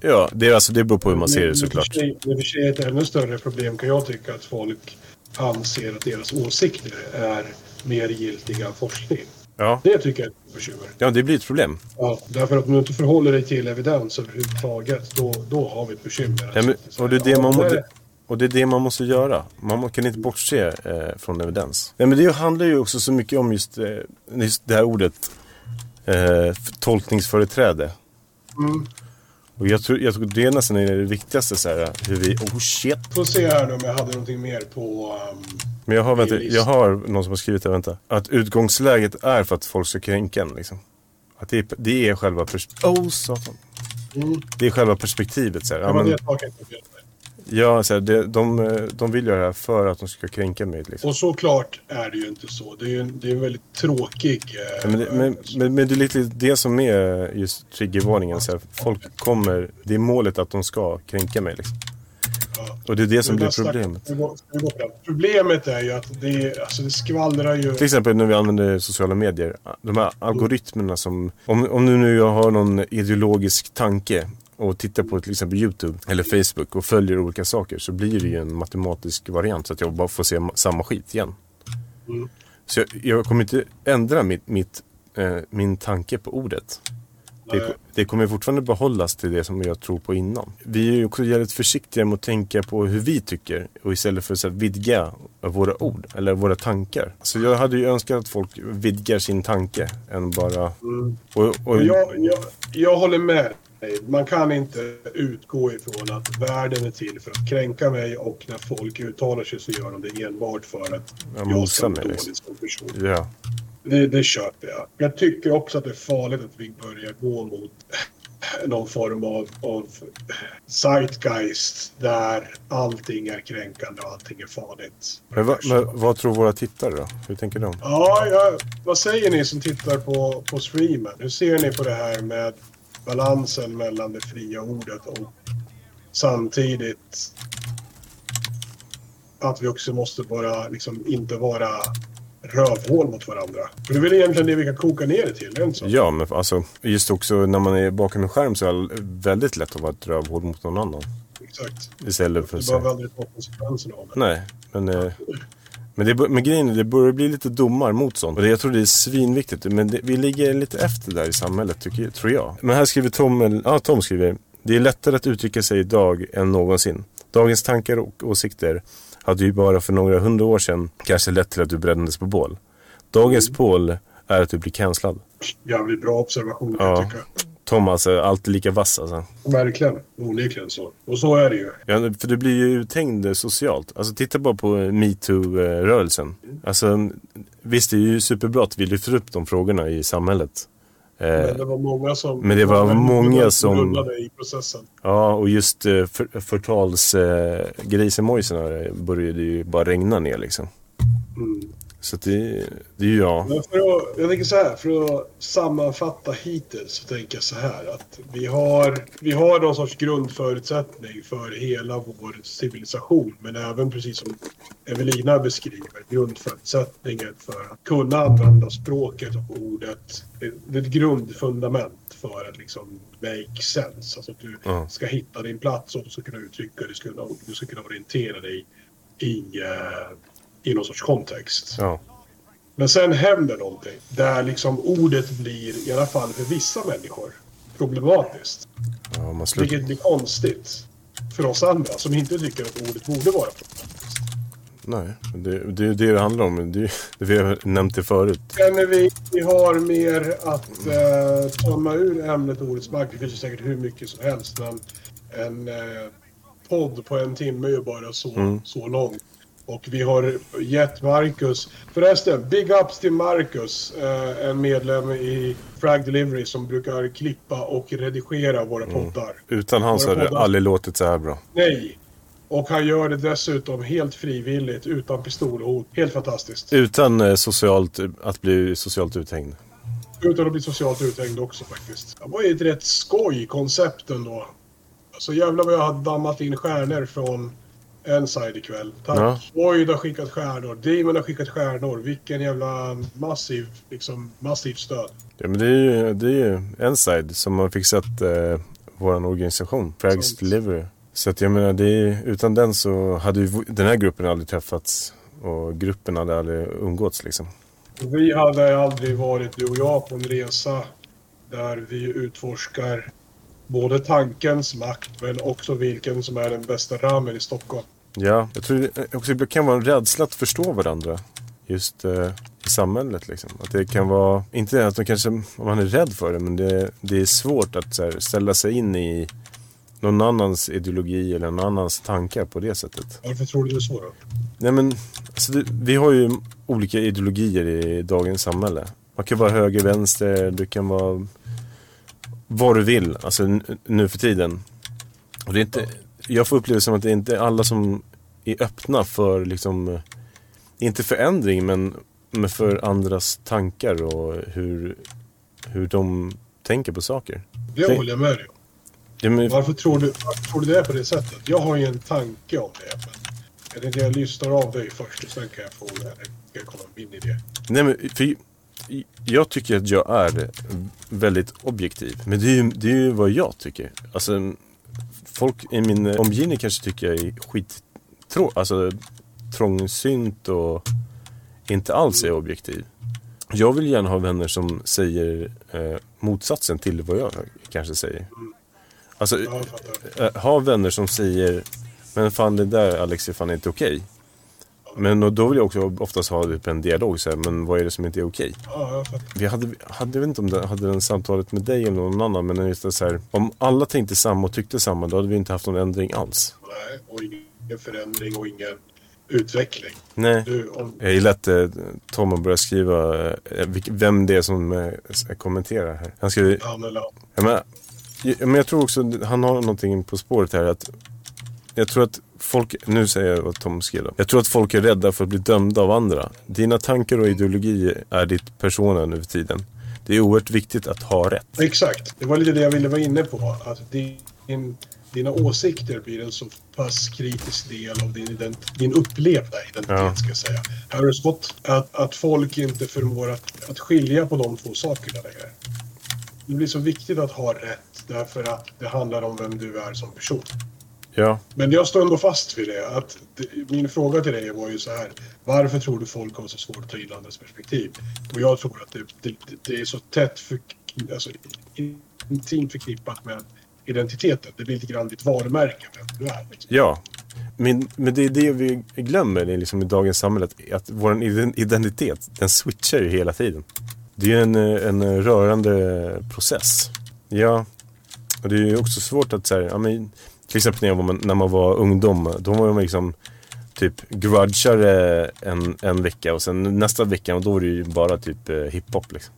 Ja, det, är alltså, det beror på hur man ser det såklart. I och för sig ett ännu större problem kan jag tycka att folk anser att deras åsikter är mer giltiga än forskning. Ja. Det tycker jag är ett bekymmer. ja, det blir ett problem. Ja, därför att om du inte förhåller dig till evidens överhuvudtaget, då, då har vi ett bekymmer. Ja, men, Alltså, och, det är det man det- och det är det man måste göra. Man kan inte bortse eh, från evidens. Ja, men det handlar ju också så mycket om just, eh, just det här ordet eh, tolkningsföreträde. Mm. Och jag tror, jag tror det nästan är det viktigaste så här, hur vi, oh shit. Får se här nu om jag hade någonting mer på... Um, Men jag har, vänta, jag har någon som har skrivit det, vänta. Att utgångsläget är för att folk ska kränka en liksom. Att det är, det är själva perspektivet. Oh, satan. mm, Det är själva perspektivet så här. Ja, men, ja, så här, det, de, eh, de vill göra det här för att de ska kränka mig liksom. Och såklart är det ju inte så. Det är ju en, det är en väldigt tråkig... eh, Ja, men, det, men, men, men det är lite det som är just triggervarningen. Så här, folk kommer, det är målet att de ska kränka mig. Liksom. ja. Och det är det som blir problemet. Problemet är ju att det, alltså det skvallrar ju... Till exempel när vi använder sociala medier. De här algoritmerna som, om, om du nu har någon ideologisk tanke och tittar på till exempel YouTube eller Facebook och följer olika saker så blir det ju en matematisk variant så att jag bara får se ma- samma skit igen. Mm. Så jag, jag kommer inte ändra mitt, mitt, eh, min tanke på ordet. Det, det kommer fortfarande behållas till det som jag tror på innan. Vi är ju också jävligt försiktiga med att tänka på hur vi tycker och istället för att så här, vidga våra ord eller våra tankar. Så jag hade ju önskat att folk vidgar sin tanke än bara... Mm. Och, och, Jag, jag, jag håller med. Man kan inte utgå ifrån att världen är till för att kränka mig och när folk uttalar sig så gör de det enbart för att Ja, jag mosa ska må dåligt som person. ja. Det, det köper jag. Jag tycker också att det är farligt att vi börjar gå mot någon form av, av zeitgeist där allting är kränkande och allting är farligt. Men, va, men vad tror våra tittare då? Hur tänker de? Ja, ja, vad säger ni som tittar på, på streamen? Hur ser ni på det här med balansen mellan det fria ordet och samtidigt att vi också måste bara liksom inte vara rövhål mot varandra. För det är väl egentligen det vi kan koka ner det till, inte så? Ja, men alltså just också när man är bakom en skärm så är det väldigt lätt att vara ett rövhål mot någon annan. Exakt. Istället för Du att behöver säga... aldrig ta konsekvenserna av det. Nej, men... Eh, men, det, men grejen är, det börjar bli lite domar mot sånt. Och det, jag tror det är svinviktigt. Men det, vi ligger lite efter där i samhället, tycker, tror jag. Men här skriver Tom, ja, Tom skriver. Det är lättare att uttrycka sig idag än någonsin. Dagens tankar och åsikter hade ju bara för några hundra år sedan kanske lett till att du brändes på bål. Dagens bål är att du blir cancellad. Jävligt bra observation, Ja. tycker Tom alltså, alltid lika vass alltså. Verkligen. Onekligen så. Och så är det ju. Ja, för du blir ju uthängd socialt. Alltså titta bara på metoo-rörelsen. Alltså, visst det är ju superbra att vi lyfter upp de frågorna i samhället. Men Eh, det var många som... men det var många som- i processen. ja, och just eh, för, förtalsgrisemojsarna började ju bara regna ner liksom. Mm. Så det, det är ju jag. Men för att, jag tänker så här, för att sammanfatta hittills så tänker jag så här att vi har, vi har någon sorts grundförutsättning för hela vår civilisation. Men även precis som Evelina beskriver, grundförutsättningen för att kunna använda språket och ordet. Det är ett grundfundament för att liksom make sense. Alltså att du Ja. ska hitta din plats och du ska kunna uttrycka dig, du ska kunna, du ska kunna orientera dig i, eh, i någon sorts kontext. Ja. Men sen händer någonting där liksom ordet blir, i alla fall för vissa människor, problematiskt. ja man slutar. Vilket blir konstigt för oss andra som inte tycker att ordet borde vara problematiskt. Nej, det, det är det det handlar om. Det, det vi har nämnt det förut. Känner vi, vi har mer att eh, tömma ur ämnet ordets makt. Det finns ju säkert hur mycket som helst. Men en eh, podd på en timme är ju bara så, Mm. så lång. Och vi har gett Marcus, förresten, big ups till Marcus, eh, en medlem i Frag Delivery som brukar klippa och redigera våra Mm. poddar. Utan han så hade det aldrig låtit så här bra. Nej! Och han gör det dessutom helt frivilligt, utan pistolhot. Helt fantastiskt. Utan eh, socialt, att bli socialt uthängd. Utan att bli socialt uthängd också faktiskt. Det var ju ett rätt skoj koncept ändå. Alltså jävlar vad jag har dammat in stjärnor från Enside ikväll. Tack. Ja. Void har skickat stjärnor. Demon har skickat stjärnor. Vilken jävla massiv, liksom massivt stöd. Ja, men det är ju, det är ju Enside som har fixat eh, vår organisation, Frags. Delivery. Så att jag menar, det är, utan den så hade ju den här gruppen aldrig träffats och gruppen hade aldrig umgåtts liksom. Vi hade aldrig varit, du och jag, på en resa där vi utforskar både tankens makt men också vilken som är den bästa ramen i Stockholm. Ja, jag tror det också det kan vara en rädsla att förstå varandra. Just eh, i samhället liksom. Att det kan vara, inte att man kanske, man är rädd för det, men det, det är svårt att här, ställa sig in i någon annans ideologi eller någon annans tankar på det sättet. Varför tror du det är så då? Nej men, alltså det, vi har ju olika ideologier i dagens samhälle. Man kan vara höger, vänster, du kan vara vad du vill, alltså nu för tiden. Och det är inte, jag får uppleva som att det är inte alla som är öppna för liksom, inte förändring men, men för andras tankar och hur, hur de tänker på saker. Det håller jag med dig om. Ja, men, Varför tror, du, varför tror du det är på det sättet? Jag har ju en tanke om det. Men jag jag lyssnar av dig först och sen kan jag få jag komma med min idé. Nej, men för jag tycker att jag är väldigt objektiv. Men det är ju, det är ju vad jag tycker. Alltså, folk i min omgivning kanske tycker jag är skit alltså, trångsynt och inte alls är objektiv. Jag vill gärna ha vänner som säger eh, motsatsen till vad jag kanske säger. Alltså, eh, ha vänner som säger Men fan det där Alex är fan inte okej. Men och då vill jag också oftast ha typ en dialog så här, men vad är det som inte är okej? Ja, jag. Vi hade, hade, jag vet inte om det, hade den samtalet med dig eller någon annan, men just det så här, om alla tänkte samma och tyckte samma, då hade vi inte haft någon ändring alls. Nej, och ingen förändring och ingen, utveckling. Nej. Du, om, Jag gillar att eh, Tom börjat skriva eh, vem det är som eh, kommenterar här. Han skriver, han eller ja, men, men jag tror också att han har någonting på spåret här. Att jag tror att folk, nu säger jag vad Tom skrev. Jag tror att folk är rädda för att bli dömda av andra. Dina tankar och ideologier är ditt persona nu för tiden. Det är oerhört viktigt att ha rätt. Exakt. Det var lite det jag ville vara inne på. Att din, dina åsikter blir en så pass kritisk del av din, ident- din upplevda identitet, Ja. ska säga. Här har du stått att, att folk inte förmår att, att skilja på de två sakerna längre. Det blir så viktigt att ha rätt därför att det handlar om vem du är som person. Ja, Men jag står ändå fast vid det. Att min fråga till dig var ju så här. Varför tror du folk har så svårt att ta in andras perspektiv? Och jag tror att det, det, det är så tätt för, alltså, intimt förknippat med identiteten. Det blir lite grann ditt varumärke, du är. Liksom. ja. Men, men det är det vi glömmer liksom, i dagens samhälle. Att, vår iden- identitet, den switchar ju hela tiden. Det är en, en rörande process. Ja, och det är ju också svårt att säga, ja, men, till exempel när, jag var, när man var ungdom, då var man liksom typ grudgare en, en vecka och sen nästa vecka, då var det ju bara typ eh, hiphop liksom.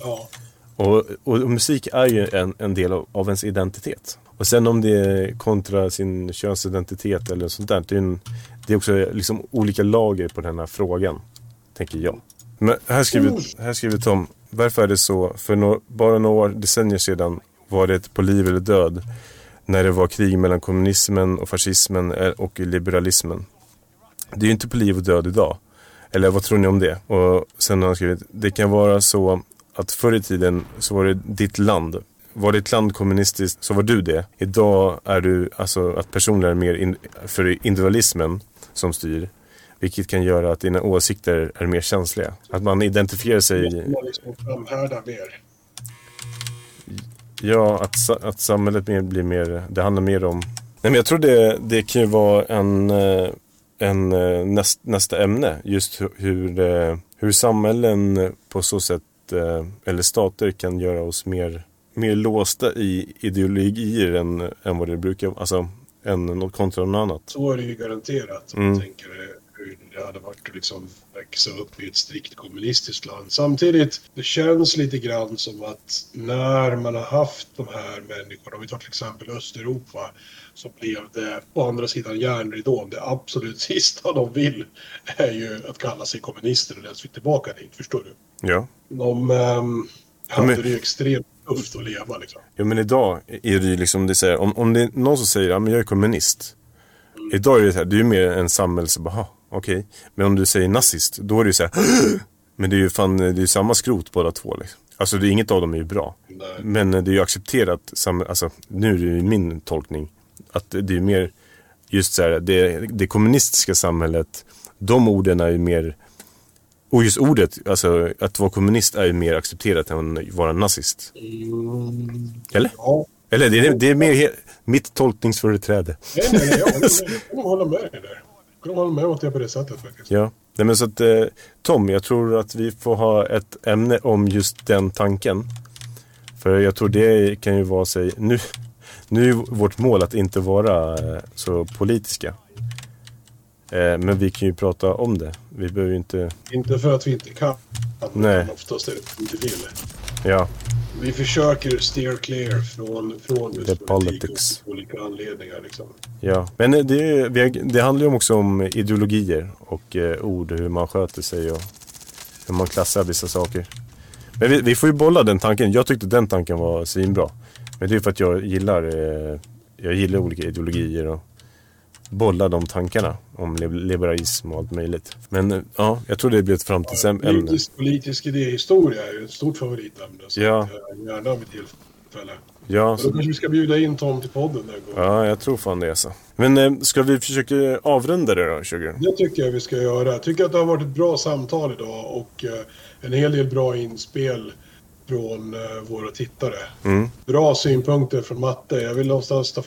Ja. Och, och, musik är ju en, en del av, av ens identitet. Och sen om det är kontra sin könsidentitet eller sånt där. Det är, en, det är också liksom olika lager på den här frågan. Tänker jag. Men här skriver, här skriver Tom. Varför är det så? För nå- bara några decennier sedan var det på liv eller död. När det var krig mellan kommunismen och fascismen eh, och liberalismen. Det är ju inte på liv och död idag. Eller vad tror ni om det? Och sen har han skrivit, det kan vara så att förr i tiden så var det ditt land. Var ditt land kommunistiskt så var du det. Idag är du, alltså att personer är mer in, för individualismen som styr. Vilket kan göra att dina åsikter är mer känsliga. Att man identifierar sig, Man liksom framhärdar mer ja att, att samhället mer, blir mer, det handlar mer om Nej men jag tror det, det kan ju vara en, eh, en eh, näst, nästa ämne. Just hu- hur, eh, hur samhällen på så sätt, eller stater kan göra oss mer, mer låsta i ideologier än, än vad det brukar, alltså än något kontra något annat. Så är det ju garanterat. Om Mm. man tänker det hade varit att liksom växa upp i ett strikt kommunistiskt land. Samtidigt, det känns lite grann som att när man har haft de här människorna, om vi tar till exempel Östeuropa, så blev det på andra sidan järnridån, det absolut sista de vill är ju att kalla sig kommunister och läsa sig tillbaka dit, förstår du? Ja. De um, hade men- det ju extremt tufft att leva liksom. Ja men idag är det ju liksom, det säger, om, om det är någon som säger, ja men jag är kommunist. Idag är det så här, det är ju mer en samhälls, "Ha, okej. Men om du säger nazist, då är det ju så här, men det är ju fan, det är ju samma skrot båda två liksom. Alltså det är inget av dem är ju bra. Nej. Men det är ju accepterat, alltså nu är det ju min tolkning. Att det är mer, just så här, det, det kommunistiska samhället, de orden är ju mer, och just ordet, alltså att vara kommunist är ju mer accepterat än att vara nazist. Mm, Eller? ja. Eller det är, det är mer mitt tolkningsföreträde. Nej, nej, nej, jag håller jag med dig där. Nog hålla med om att det är på det sättet faktiskt. Ja. Nej, men så att, eh, Tom, jag tror att vi får ha ett ämne om just den tanken. För jag tror det kan ju vara sig... Nu, nu är vårt mål att inte vara eh, så politiska. Eh, men vi kan ju prata om det. Vi behöver ju inte... Inte för att vi inte kan. Nej. Oftast är det inte vill. Ja, Vi försöker steer clear från, från just The politics. av olika anledningar. Liksom. ja. Men det, det handlar ju också om ideologier och eh, ord. Hur man sköter sig och hur man klassar vissa saker. Men vi, vi får ju bolla den tanken. Jag tyckte den tanken var svinbra. Men det är för att jag gillar, eh, jag gillar olika ideologier och bolla de tankarna om li- liberalism och allt möjligt. Men eh, ja, jag tror det blir ett framtidsämne. Politisk, politisk idéhistoria är ju ett stort favoritämne. Så Ja. att, eh, gärna vid tillfälle. Ja, Då kanske vi ska bjuda in Tom till podden den ja, jag tror fan det är så. Men eh, ska vi försöka avrunda det då, Sugar? Det tycker jag vi ska göra. Jag tycker att det har varit ett bra samtal idag och eh, en hel del bra inspel från eh, våra tittare. Mm. Bra synpunkter från Matte. Jag vill någonstans ta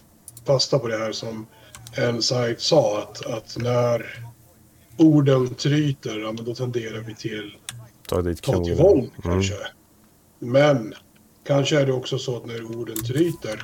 fasta på det här som en sajt sa att, att när orden tryter, ja, men då tenderar vi till Ta dit ta till våld Mm. kanske. Men kanske är det också så att när orden tryter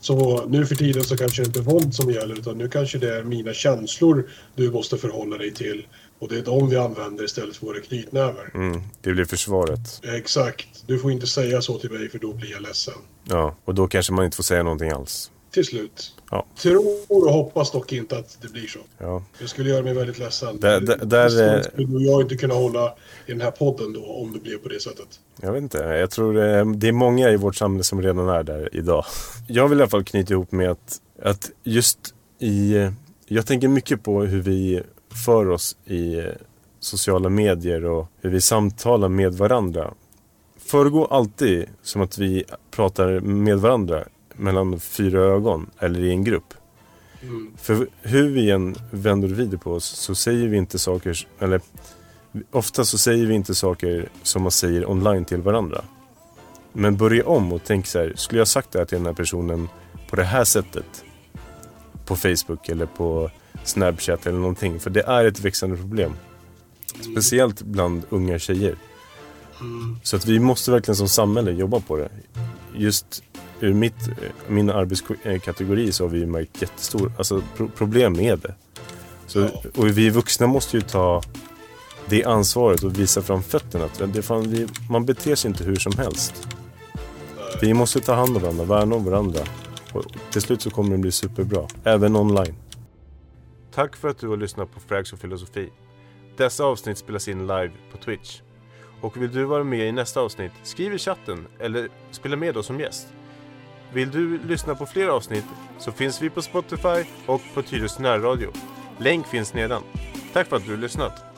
Så nu för tiden så kanske det inte är våld som gäller utan nu kanske det är mina känslor du måste förhålla dig till. Och det är de vi använder istället för våra knytnävar. Mm, det blir försvaret. Exakt. Du får inte säga så till mig för då blir jag ledsen. Ja, och då kanske man inte får säga någonting alls. Till slut. Ja. Tror och hoppas dock inte att det blir så. Ja. Det skulle göra mig väldigt ledsen. Där- där- där, Det eh, skulle jag inte kunna hålla i den här podden då om det blev på det sättet. Jag vet inte, jag tror eh, det är många i vårt samhälle som redan är där idag. Jag vill i alla fall knyta ihop med att, att just i, eh, jag tänker mycket på hur vi för oss i sociala medier och hur vi samtalar med varandra. Föregår alltid som att vi pratar med varandra mellan fyra ögon eller i en grupp. Mm. För hur vi än vänder och vrider på oss så säger vi inte saker, eller ofta så säger vi inte saker som man säger online till varandra. Men börja om och tänk så här, skulle jag sagt det här till den här personen på det här sättet? På Facebook eller på Snapchat eller någonting. För det är ett växande problem. Speciellt bland unga tjejer. Mm. Så att vi måste verkligen som samhälle jobba på det. Just ur mitt, min arbetskategori så har vi märkt jättestor, alltså pro- problem med det. Så, Ja. Och vi vuxna måste ju ta det ansvaret och visa fram fötterna. Att Det fan, vi, man beter sig inte hur som helst. Vi måste ta hand om varandra, värna om varandra. Och till slut så kommer det bli superbra. Även online. Tack för att du har lyssnat på Frags och filosofi. Dessa avsnitt spelas in live på Twitch. Och vill du vara med i nästa avsnitt, skriv i chatten eller spela med oss som gäst. Vill du lyssna på fler avsnitt så finns vi på Spotify och på Tyresö närradio. Länk finns nedan. Tack för att du har lyssnat.